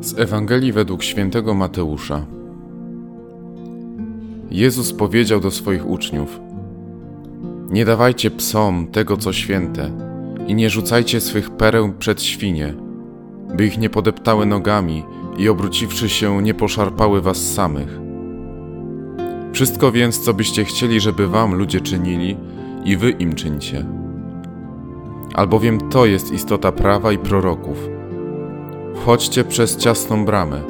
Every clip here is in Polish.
Z Ewangelii według świętego Mateusza. Jezus powiedział do swoich uczniów: Nie dawajcie psom tego, co święte, i nie rzucajcie swych pereł przed świnie, by ich nie podeptały nogami i obróciwszy się, nie poszarpały was samych. Wszystko więc, co byście chcieli, żeby wam ludzie czynili, i wy im czyńcie. Albowiem to jest istota prawa i proroków. Wchodźcie przez ciasną bramę,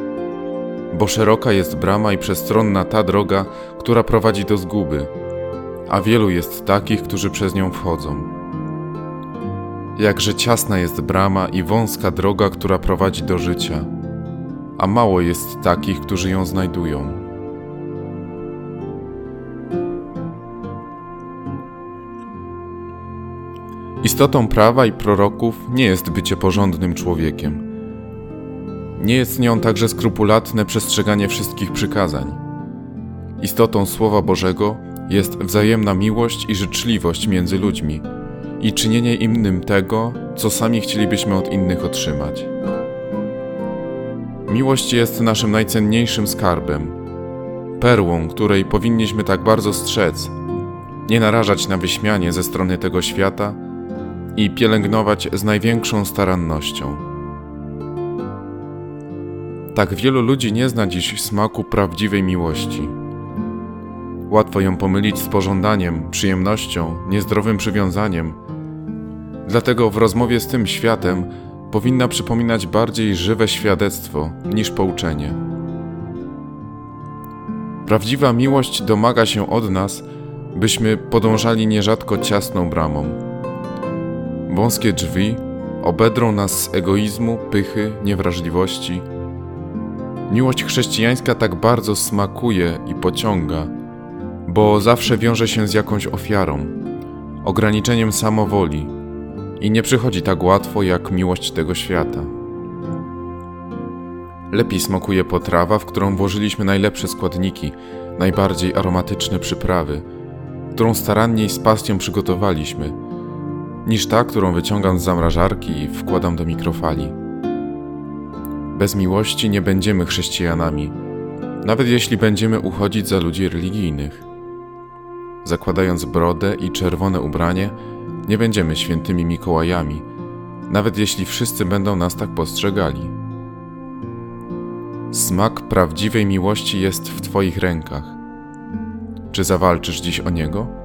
bo szeroka jest brama i przestronna ta droga, która prowadzi do zguby, a wielu jest takich, którzy przez nią wchodzą. Jakże ciasna jest brama i wąska droga, która prowadzi do życia, a mało jest takich, którzy ją znajdują. Istotą prawa i proroków nie jest bycie porządnym człowiekiem. Nie jest nią także skrupulatne przestrzeganie wszystkich przykazań. Istotą Słowa Bożego jest wzajemna miłość i życzliwość między ludźmi i czynienie innym tego, co sami chcielibyśmy od innych otrzymać. Miłość jest naszym najcenniejszym skarbem, perłą, której powinniśmy tak bardzo strzec, nie narażać na wyśmianie ze strony tego świata i pielęgnować z największą starannością. Tak wielu ludzi nie zna dziś smaku prawdziwej miłości. Łatwo ją pomylić z pożądaniem, przyjemnością, niezdrowym przywiązaniem. Dlatego w rozmowie z tym światem powinna przypominać bardziej żywe świadectwo niż pouczenie. Prawdziwa miłość domaga się od nas, byśmy podążali nierzadko ciasną bramą. Wąskie drzwi obedrą nas z egoizmu, pychy, niewrażliwości. Miłość chrześcijańska tak bardzo smakuje i pociąga, bo zawsze wiąże się z jakąś ofiarą, ograniczeniem samowoli i nie przychodzi tak łatwo jak miłość tego świata. Lepiej smakuje potrawa, w którą włożyliśmy najlepsze składniki, najbardziej aromatyczne przyprawy, którą starannie i z pasją przygotowaliśmy, niż ta, którą wyciągam z zamrażarki i wkładam do mikrofali. Bez miłości nie będziemy chrześcijanami, nawet jeśli będziemy uchodzić za ludzi religijnych. Zakładając brodę i czerwone ubranie, nie będziemy świętymi Mikołajami, nawet jeśli wszyscy będą nas tak postrzegali. Smak prawdziwej miłości jest w Twoich rękach. Czy zawalczysz dziś o niego?